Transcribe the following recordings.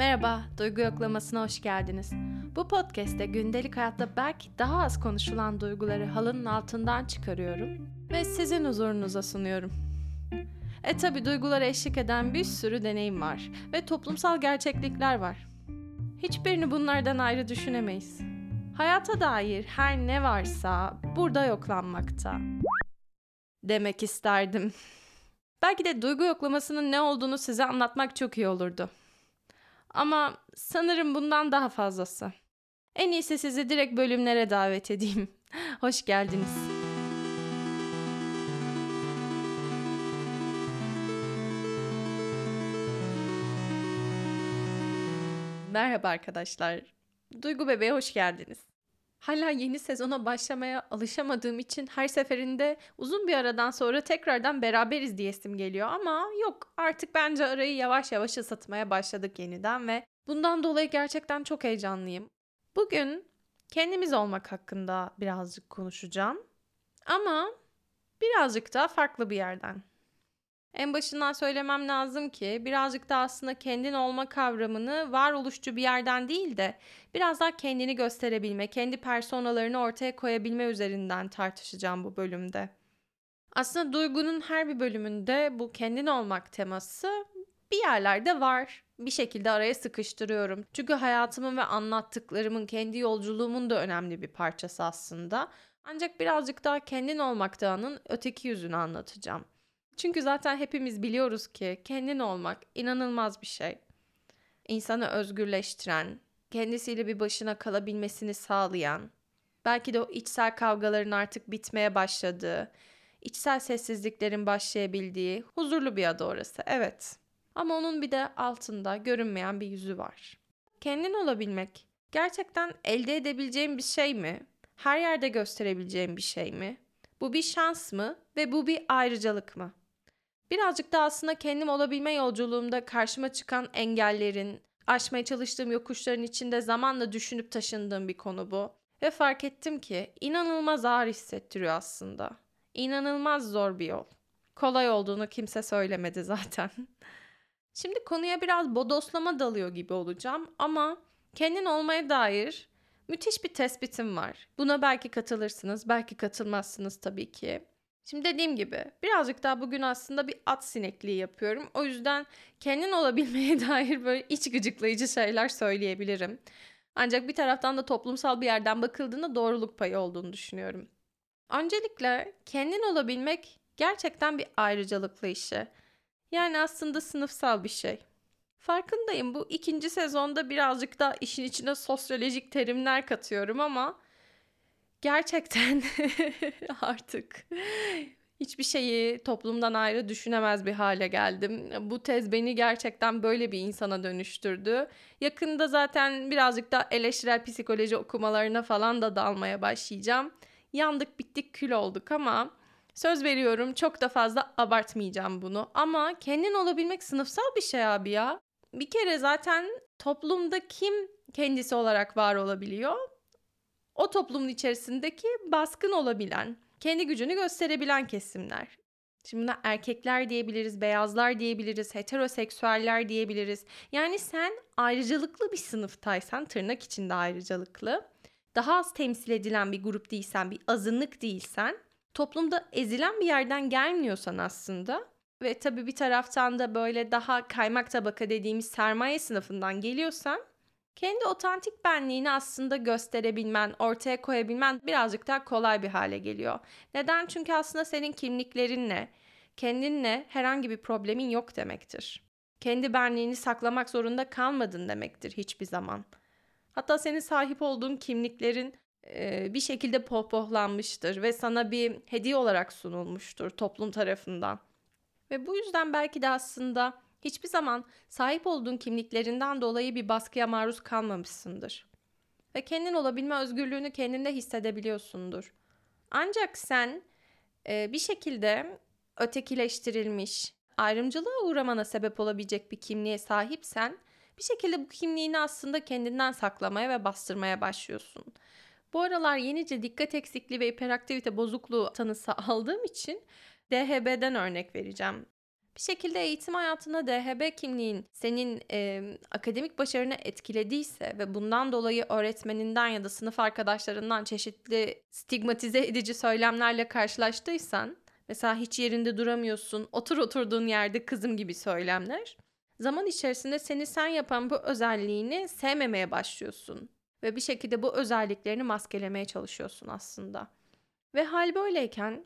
Merhaba, Duygu Yoklaması'na hoş geldiniz. Bu podcast'te gündelik hayatta belki daha az konuşulan duyguları halının altından çıkarıyorum ve sizin huzurunuza sunuyorum. E tabi duygulara eşlik eden bir sürü deneyim var ve toplumsal gerçeklikler var. Hiçbirini bunlardan ayrı düşünemeyiz. Hayata dair her ne varsa burada yoklanmakta. Demek isterdim. Belki de duygu yoklamasının ne olduğunu size anlatmak çok iyi olurdu. Ama sanırım bundan daha fazlası. En iyisi sizi direkt bölümlere davet edeyim. Hoş geldiniz. Merhaba arkadaşlar. Duygu Bebeğe hoş geldiniz. Hala yeni sezona başlamaya alışamadığım için her seferinde uzun bir aradan sonra tekrardan beraberiz diyesim geliyor ama yok artık bence arayı yavaş yavaş ısıtmaya başladık yeniden ve bundan dolayı gerçekten çok heyecanlıyım. Bugün kendimiz olmak hakkında birazcık konuşacağım ama birazcık daha farklı bir yerden. En başından söylemem lazım ki birazcık da aslında kendin olma kavramını varoluşçu bir yerden değil de biraz daha kendini gösterebilme, kendi personalarını ortaya koyabilme üzerinden tartışacağım bu bölümde. Aslında Duygu'nun her bir bölümünde bu kendin olmak teması bir yerlerde var. Bir şekilde araya sıkıştırıyorum. Çünkü hayatımın ve anlattıklarımın, kendi yolculuğumun da önemli bir parçası aslında. Ancak birazcık daha kendin olmaktanın öteki yüzünü anlatacağım. Çünkü zaten hepimiz biliyoruz ki kendin olmak inanılmaz bir şey. İnsanı özgürleştiren, kendisiyle bir başına kalabilmesini sağlayan, belki de o içsel kavgaların artık bitmeye başladığı, içsel sessizliklerin başlayabildiği huzurlu bir adı orası. Evet. Ama onun bir de altında görünmeyen bir yüzü var. Kendin olabilmek gerçekten elde edebileceğim bir şey mi? Her yerde gösterebileceğim bir şey mi? Bu bir şans mı ve bu bir ayrıcalık mı? Birazcık da aslında kendim olabilme yolculuğumda karşıma çıkan engellerin, aşmaya çalıştığım yokuşların içinde zamanla düşünüp taşındığım bir konu bu. Ve fark ettim ki inanılmaz ağır hissettiriyor aslında. İnanılmaz zor bir yol. Kolay olduğunu kimse söylemedi zaten. Şimdi konuya biraz bodoslama dalıyor gibi olacağım ama kendin olmaya dair müthiş bir tespitim var. Buna belki katılırsınız, belki katılmazsınız tabii ki. Şimdi dediğim gibi birazcık daha bugün aslında bir at sinekliği yapıyorum. O yüzden kendin olabilmeye dair böyle iç gıcıklayıcı şeyler söyleyebilirim. Ancak bir taraftan da toplumsal bir yerden bakıldığında doğruluk payı olduğunu düşünüyorum. Öncelikle kendin olabilmek gerçekten bir ayrıcalıklı işi. Yani aslında sınıfsal bir şey. Farkındayım bu ikinci sezonda birazcık da işin içine sosyolojik terimler katıyorum ama gerçekten artık hiçbir şeyi toplumdan ayrı düşünemez bir hale geldim. Bu tez beni gerçekten böyle bir insana dönüştürdü. Yakında zaten birazcık da eleştirel psikoloji okumalarına falan da dalmaya başlayacağım. Yandık bittik kül olduk ama söz veriyorum çok da fazla abartmayacağım bunu. Ama kendin olabilmek sınıfsal bir şey abi ya. Bir kere zaten toplumda kim kendisi olarak var olabiliyor? O toplumun içerisindeki baskın olabilen, kendi gücünü gösterebilen kesimler. Şimdi buna erkekler diyebiliriz, beyazlar diyebiliriz, heteroseksüeller diyebiliriz. Yani sen ayrıcalıklı bir sınıftaysan, tırnak içinde ayrıcalıklı, daha az temsil edilen bir grup değilsen, bir azınlık değilsen, toplumda ezilen bir yerden gelmiyorsan aslında ve tabii bir taraftan da böyle daha kaymak tabaka dediğimiz sermaye sınıfından geliyorsan kendi otantik benliğini aslında gösterebilmen, ortaya koyabilmen birazcık daha kolay bir hale geliyor. Neden? Çünkü aslında senin kimliklerinle, kendinle herhangi bir problemin yok demektir. Kendi benliğini saklamak zorunda kalmadın demektir hiçbir zaman. Hatta senin sahip olduğun kimliklerin e, bir şekilde pohpohlanmıştır ve sana bir hediye olarak sunulmuştur toplum tarafından. Ve bu yüzden belki de aslında Hiçbir zaman sahip olduğun kimliklerinden dolayı bir baskıya maruz kalmamışsındır. Ve kendin olabilme özgürlüğünü kendinde hissedebiliyorsundur. Ancak sen e, bir şekilde ötekileştirilmiş, ayrımcılığa uğramana sebep olabilecek bir kimliğe sahipsen bir şekilde bu kimliğini aslında kendinden saklamaya ve bastırmaya başlıyorsun. Bu aralar yenice dikkat eksikliği ve hiperaktivite bozukluğu tanısı aldığım için DHB'den örnek vereceğim. Bir şekilde eğitim hayatında DHB kimliğin senin e, akademik başarını etkilediyse ve bundan dolayı öğretmeninden ya da sınıf arkadaşlarından çeşitli stigmatize edici söylemlerle karşılaştıysan, mesela hiç yerinde duramıyorsun, otur oturduğun yerde kızım gibi söylemler, zaman içerisinde seni sen yapan bu özelliğini sevmemeye başlıyorsun ve bir şekilde bu özelliklerini maskelemeye çalışıyorsun aslında. Ve hal böyleyken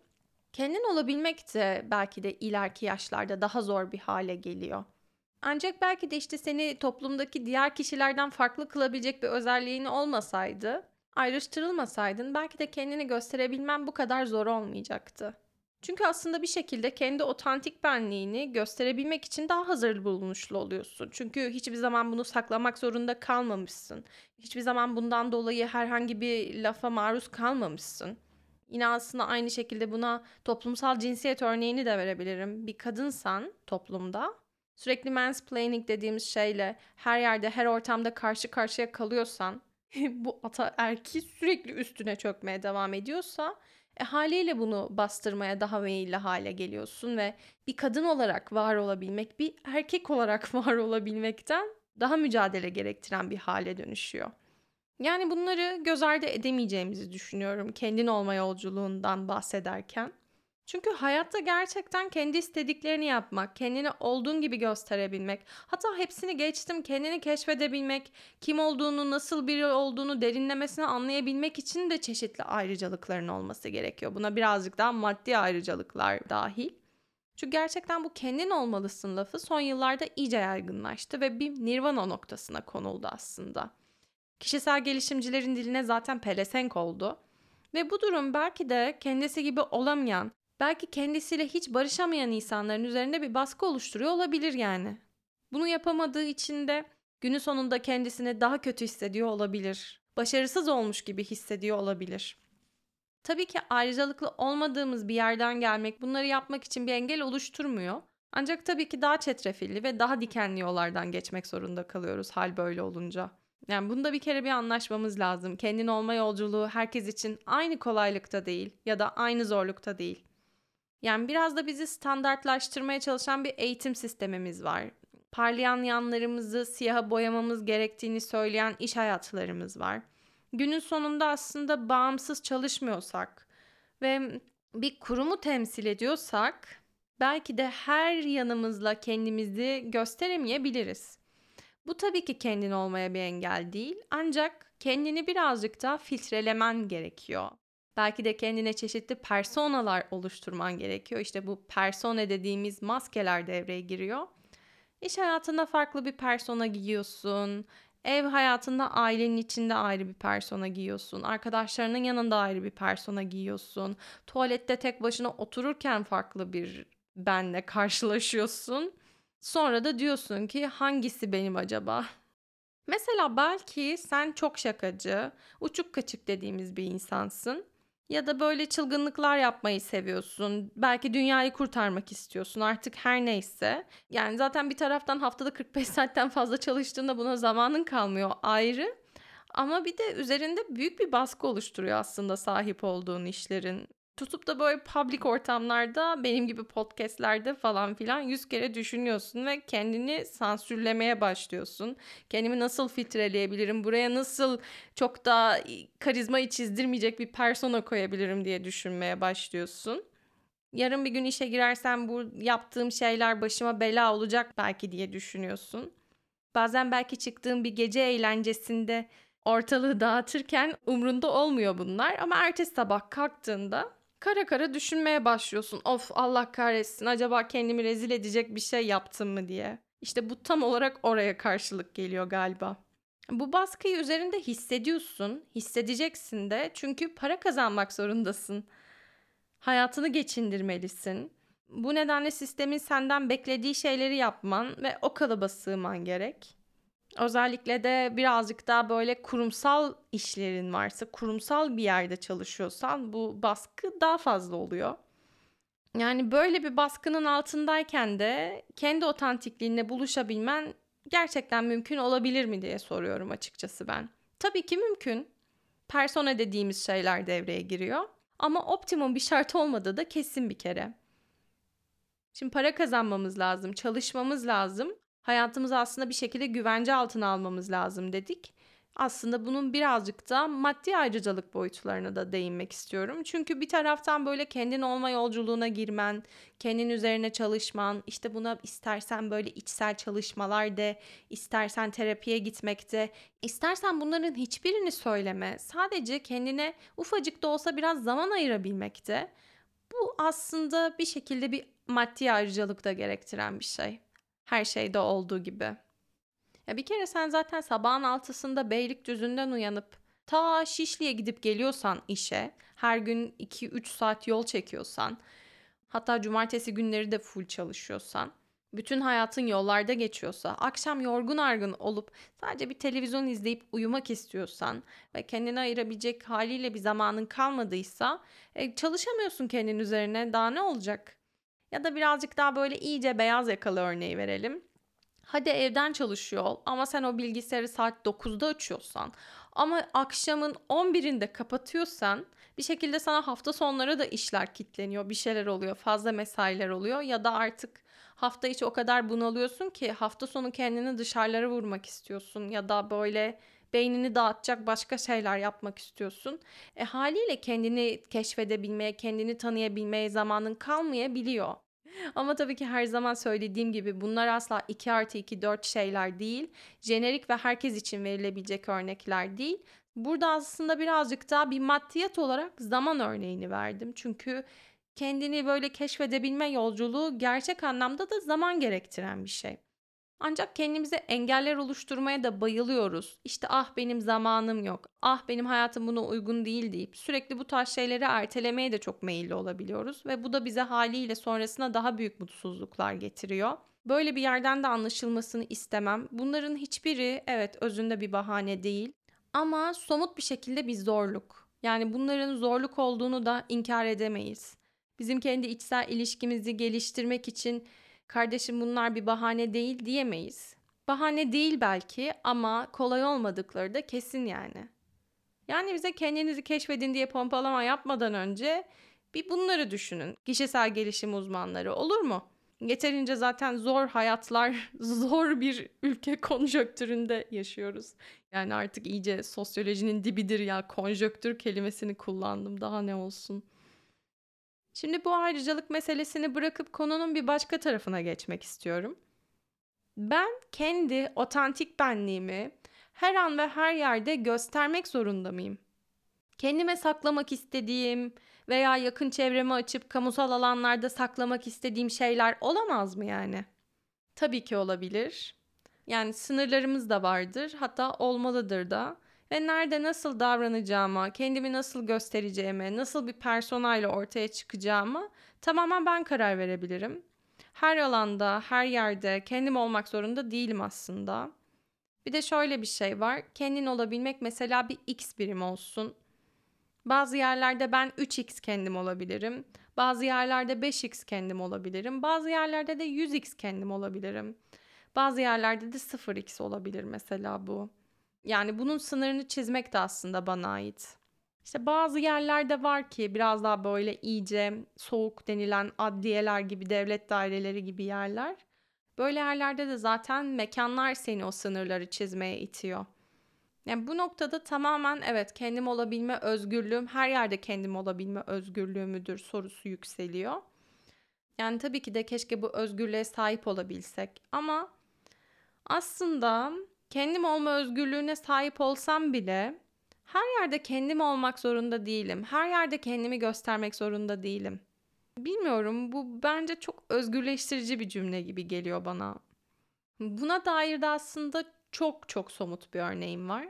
kendin olabilmek de belki de ileriki yaşlarda daha zor bir hale geliyor. Ancak belki de işte seni toplumdaki diğer kişilerden farklı kılabilecek bir özelliğin olmasaydı, ayrıştırılmasaydın belki de kendini gösterebilmen bu kadar zor olmayacaktı. Çünkü aslında bir şekilde kendi otantik benliğini gösterebilmek için daha hazır bulunuşlu oluyorsun. Çünkü hiçbir zaman bunu saklamak zorunda kalmamışsın. Hiçbir zaman bundan dolayı herhangi bir lafa maruz kalmamışsın. Yine aslında aynı şekilde buna toplumsal cinsiyet örneğini de verebilirim. Bir kadınsan toplumda sürekli mansplaining dediğimiz şeyle her yerde her ortamda karşı karşıya kalıyorsan bu ata erki sürekli üstüne çökmeye devam ediyorsa e, haliyle bunu bastırmaya daha meyilli hale geliyorsun ve bir kadın olarak var olabilmek, bir erkek olarak var olabilmekten daha mücadele gerektiren bir hale dönüşüyor. Yani bunları göz ardı edemeyeceğimizi düşünüyorum kendin olma yolculuğundan bahsederken. Çünkü hayatta gerçekten kendi istediklerini yapmak, kendini olduğun gibi gösterebilmek, hatta hepsini geçtim kendini keşfedebilmek, kim olduğunu, nasıl biri olduğunu derinlemesine anlayabilmek için de çeşitli ayrıcalıkların olması gerekiyor. Buna birazcık daha maddi ayrıcalıklar dahil. Çünkü gerçekten bu kendin olmalısın lafı son yıllarda iyice yaygınlaştı ve bir nirvana noktasına konuldu aslında. Kişisel gelişimcilerin diline zaten pelesenk oldu. Ve bu durum belki de kendisi gibi olamayan, belki kendisiyle hiç barışamayan insanların üzerinde bir baskı oluşturuyor olabilir yani. Bunu yapamadığı için de günün sonunda kendisini daha kötü hissediyor olabilir. Başarısız olmuş gibi hissediyor olabilir. Tabii ki ayrıcalıklı olmadığımız bir yerden gelmek bunları yapmak için bir engel oluşturmuyor. Ancak tabii ki daha çetrefilli ve daha dikenli yollardan geçmek zorunda kalıyoruz hal böyle olunca. Yani bunda bir kere bir anlaşmamız lazım. Kendin olma yolculuğu herkes için aynı kolaylıkta değil ya da aynı zorlukta değil. Yani biraz da bizi standartlaştırmaya çalışan bir eğitim sistemimiz var. Parlayan yanlarımızı siyaha boyamamız gerektiğini söyleyen iş hayatlarımız var. Günün sonunda aslında bağımsız çalışmıyorsak ve bir kurumu temsil ediyorsak belki de her yanımızla kendimizi gösteremeyebiliriz. Bu tabii ki kendin olmaya bir engel değil ancak kendini birazcık daha filtrelemen gerekiyor. Belki de kendine çeşitli personalar oluşturman gerekiyor. İşte bu persona dediğimiz maskeler devreye giriyor. İş hayatında farklı bir persona giyiyorsun. Ev hayatında ailenin içinde ayrı bir persona giyiyorsun. Arkadaşlarının yanında ayrı bir persona giyiyorsun. Tuvalette tek başına otururken farklı bir benle karşılaşıyorsun. Sonra da diyorsun ki hangisi benim acaba? Mesela belki sen çok şakacı, uçuk kaçık dediğimiz bir insansın. Ya da böyle çılgınlıklar yapmayı seviyorsun. Belki dünyayı kurtarmak istiyorsun artık her neyse. Yani zaten bir taraftan haftada 45 saatten fazla çalıştığında buna zamanın kalmıyor ayrı. Ama bir de üzerinde büyük bir baskı oluşturuyor aslında sahip olduğun işlerin. Tutup da böyle public ortamlarda benim gibi podcastlerde falan filan yüz kere düşünüyorsun ve kendini sansürlemeye başlıyorsun. Kendimi nasıl filtreleyebilirim? Buraya nasıl çok daha karizmayı çizdirmeyecek bir persona koyabilirim diye düşünmeye başlıyorsun. Yarın bir gün işe girersem bu yaptığım şeyler başıma bela olacak belki diye düşünüyorsun. Bazen belki çıktığım bir gece eğlencesinde ortalığı dağıtırken umrunda olmuyor bunlar ama ertesi sabah kalktığında kara kara düşünmeye başlıyorsun. Of Allah kahretsin acaba kendimi rezil edecek bir şey yaptım mı diye. İşte bu tam olarak oraya karşılık geliyor galiba. Bu baskıyı üzerinde hissediyorsun, hissedeceksin de çünkü para kazanmak zorundasın. Hayatını geçindirmelisin. Bu nedenle sistemin senden beklediği şeyleri yapman ve o kalıba sığman gerek. Özellikle de birazcık daha böyle kurumsal işlerin varsa, kurumsal bir yerde çalışıyorsan bu baskı daha fazla oluyor. Yani böyle bir baskının altındayken de kendi otantikliğinle buluşabilmen gerçekten mümkün olabilir mi diye soruyorum açıkçası ben. Tabii ki mümkün. Persona dediğimiz şeyler devreye giriyor. Ama optimum bir şart olmadığı da kesin bir kere. Şimdi para kazanmamız lazım, çalışmamız lazım. Hayatımızı aslında bir şekilde güvence altına almamız lazım dedik. Aslında bunun birazcık da maddi ayrıcalık boyutlarına da değinmek istiyorum. Çünkü bir taraftan böyle kendin olma yolculuğuna girmen, kendin üzerine çalışman, işte buna istersen böyle içsel çalışmalar de, istersen terapiye gitmekte, istersen bunların hiçbirini söyleme. Sadece kendine ufacık da olsa biraz zaman ayırabilmekte. Bu aslında bir şekilde bir maddi ayrıcalık da gerektiren bir şey. Her şeyde olduğu gibi. Ya bir kere sen zaten sabahın altısında Beylikdüzü'nden uyanıp ta Şişli'ye gidip geliyorsan işe, her gün 2-3 saat yol çekiyorsan, hatta cumartesi günleri de full çalışıyorsan, bütün hayatın yollarda geçiyorsa, akşam yorgun argın olup sadece bir televizyon izleyip uyumak istiyorsan ve kendine ayırabilecek haliyle bir zamanın kalmadıysa e, çalışamıyorsun kendin üzerine daha ne olacak? Ya da birazcık daha böyle iyice beyaz yakalı örneği verelim. Hadi evden çalışıyor ol ama sen o bilgisayarı saat 9'da açıyorsan ama akşamın 11'inde kapatıyorsan bir şekilde sana hafta sonları da işler kitleniyor, bir şeyler oluyor, fazla mesailer oluyor ya da artık hafta içi o kadar bunalıyorsun ki hafta sonu kendini dışarılara vurmak istiyorsun ya da böyle beynini dağıtacak başka şeyler yapmak istiyorsun. E haliyle kendini keşfedebilmeye, kendini tanıyabilmeye zamanın kalmayabiliyor. Ama tabii ki her zaman söylediğim gibi bunlar asla 2 artı 2 4 şeyler değil. Jenerik ve herkes için verilebilecek örnekler değil. Burada aslında birazcık daha bir maddiyat olarak zaman örneğini verdim. Çünkü kendini böyle keşfedebilme yolculuğu gerçek anlamda da zaman gerektiren bir şey. Ancak kendimize engeller oluşturmaya da bayılıyoruz. İşte ah benim zamanım yok, ah benim hayatım buna uygun değil deyip sürekli bu tarz şeyleri ertelemeye de çok meyilli olabiliyoruz. Ve bu da bize haliyle sonrasına daha büyük mutsuzluklar getiriyor. Böyle bir yerden de anlaşılmasını istemem. Bunların hiçbiri evet özünde bir bahane değil. Ama somut bir şekilde bir zorluk. Yani bunların zorluk olduğunu da inkar edemeyiz. Bizim kendi içsel ilişkimizi geliştirmek için kardeşim bunlar bir bahane değil diyemeyiz. Bahane değil belki ama kolay olmadıkları da kesin yani. Yani bize kendinizi keşfedin diye pompalama yapmadan önce bir bunları düşünün. Kişisel gelişim uzmanları olur mu? Yeterince zaten zor hayatlar, zor bir ülke konjöktüründe yaşıyoruz. Yani artık iyice sosyolojinin dibidir ya konjöktür kelimesini kullandım daha ne olsun. Şimdi bu ayrıcalık meselesini bırakıp konunun bir başka tarafına geçmek istiyorum. Ben kendi otantik benliğimi her an ve her yerde göstermek zorunda mıyım? Kendime saklamak istediğim veya yakın çevremi açıp kamusal alanlarda saklamak istediğim şeyler olamaz mı yani? Tabii ki olabilir. Yani sınırlarımız da vardır, hatta olmalıdır da ve nerede nasıl davranacağıma, kendimi nasıl göstereceğime, nasıl bir personayla ortaya çıkacağıma tamamen ben karar verebilirim. Her alanda, her yerde kendim olmak zorunda değilim aslında. Bir de şöyle bir şey var. Kendin olabilmek mesela bir x birim olsun. Bazı yerlerde ben 3x kendim olabilirim. Bazı yerlerde 5x kendim olabilirim. Bazı yerlerde de 100x kendim olabilirim. Bazı yerlerde de 0x olabilir mesela bu. Yani bunun sınırını çizmek de aslında bana ait. İşte bazı yerlerde var ki biraz daha böyle iyice soğuk denilen adliyeler gibi devlet daireleri gibi yerler. Böyle yerlerde de zaten mekanlar seni o sınırları çizmeye itiyor. Yani bu noktada tamamen evet kendim olabilme özgürlüğüm her yerde kendim olabilme özgürlüğümüdür sorusu yükseliyor. Yani tabii ki de keşke bu özgürlüğe sahip olabilsek ama aslında kendim olma özgürlüğüne sahip olsam bile her yerde kendim olmak zorunda değilim. Her yerde kendimi göstermek zorunda değilim. Bilmiyorum bu bence çok özgürleştirici bir cümle gibi geliyor bana. Buna dair de aslında çok çok somut bir örneğim var.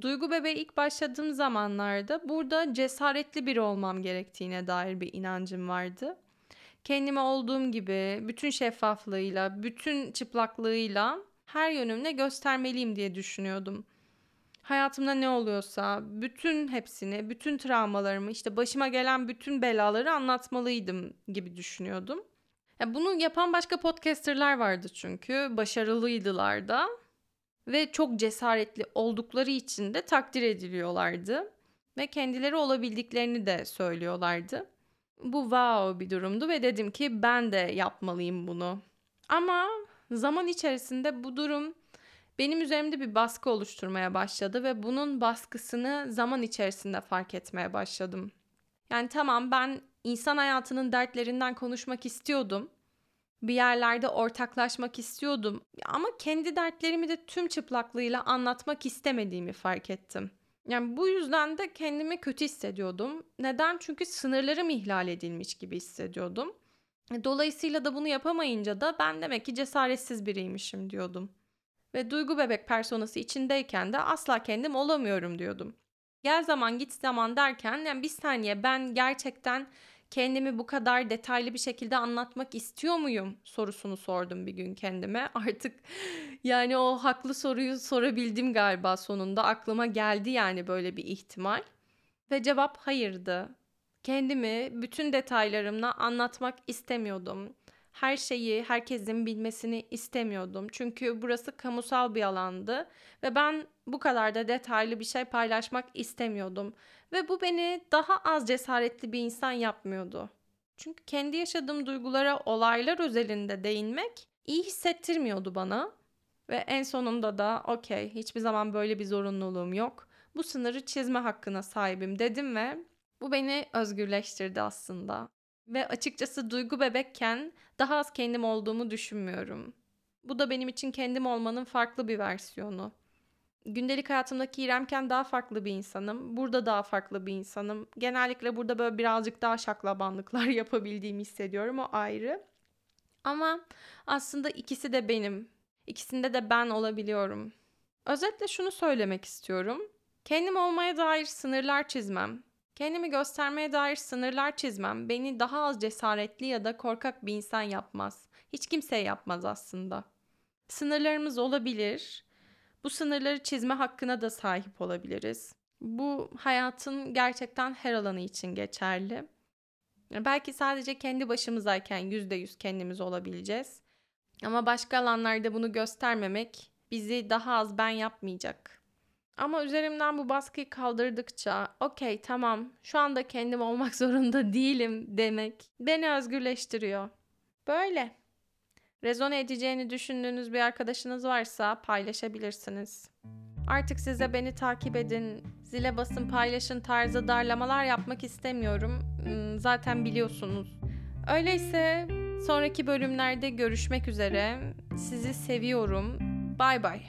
Duygu bebeği ilk başladığım zamanlarda burada cesaretli biri olmam gerektiğine dair bir inancım vardı. Kendime olduğum gibi bütün şeffaflığıyla, bütün çıplaklığıyla her yönümle göstermeliyim diye düşünüyordum. Hayatımda ne oluyorsa bütün hepsini, bütün travmalarımı, işte başıma gelen bütün belaları anlatmalıydım gibi düşünüyordum. Ya bunu yapan başka podcasterlar vardı çünkü başarılıydılar da ve çok cesaretli oldukları için de takdir ediliyorlardı ve kendileri olabildiklerini de söylüyorlardı. Bu wow bir durumdu ve dedim ki ben de yapmalıyım bunu. Ama zaman içerisinde bu durum benim üzerimde bir baskı oluşturmaya başladı ve bunun baskısını zaman içerisinde fark etmeye başladım. Yani tamam ben insan hayatının dertlerinden konuşmak istiyordum. Bir yerlerde ortaklaşmak istiyordum ama kendi dertlerimi de tüm çıplaklığıyla anlatmak istemediğimi fark ettim. Yani bu yüzden de kendimi kötü hissediyordum. Neden? Çünkü sınırlarım ihlal edilmiş gibi hissediyordum. Dolayısıyla da bunu yapamayınca da ben demek ki cesaretsiz biriymişim diyordum. Ve duygu bebek personası içindeyken de asla kendim olamıyorum diyordum. Gel zaman git zaman derken yani bir saniye ben gerçekten kendimi bu kadar detaylı bir şekilde anlatmak istiyor muyum sorusunu sordum bir gün kendime. Artık yani o haklı soruyu sorabildim galiba sonunda. Aklıma geldi yani böyle bir ihtimal. Ve cevap hayırdı. Kendimi bütün detaylarımla anlatmak istemiyordum. Her şeyi herkesin bilmesini istemiyordum. Çünkü burası kamusal bir alandı ve ben bu kadar da detaylı bir şey paylaşmak istemiyordum. Ve bu beni daha az cesaretli bir insan yapmıyordu. Çünkü kendi yaşadığım duygulara olaylar özelinde değinmek iyi hissettirmiyordu bana. Ve en sonunda da okey hiçbir zaman böyle bir zorunluluğum yok. Bu sınırı çizme hakkına sahibim dedim ve bu beni özgürleştirdi aslında. Ve açıkçası duygu bebekken daha az kendim olduğumu düşünmüyorum. Bu da benim için kendim olmanın farklı bir versiyonu. Gündelik hayatımdaki İremken daha farklı bir insanım. Burada daha farklı bir insanım. Genellikle burada böyle birazcık daha şaklabanlıklar yapabildiğimi hissediyorum. O ayrı. Ama aslında ikisi de benim. İkisinde de ben olabiliyorum. Özetle şunu söylemek istiyorum. Kendim olmaya dair sınırlar çizmem. Kendimi göstermeye dair sınırlar çizmem beni daha az cesaretli ya da korkak bir insan yapmaz. Hiç kimseye yapmaz aslında. Sınırlarımız olabilir. Bu sınırları çizme hakkına da sahip olabiliriz. Bu hayatın gerçekten her alanı için geçerli. Belki sadece kendi başımızdayken yüzde yüz kendimiz olabileceğiz. Ama başka alanlarda bunu göstermemek bizi daha az ben yapmayacak. Ama üzerimden bu baskıyı kaldırdıkça okey tamam şu anda kendim olmak zorunda değilim demek beni özgürleştiriyor. Böyle. Rezone edeceğini düşündüğünüz bir arkadaşınız varsa paylaşabilirsiniz. Artık size beni takip edin, zile basın paylaşın tarzı darlamalar yapmak istemiyorum. Hmm, zaten biliyorsunuz. Öyleyse sonraki bölümlerde görüşmek üzere. Sizi seviyorum. Bay bay.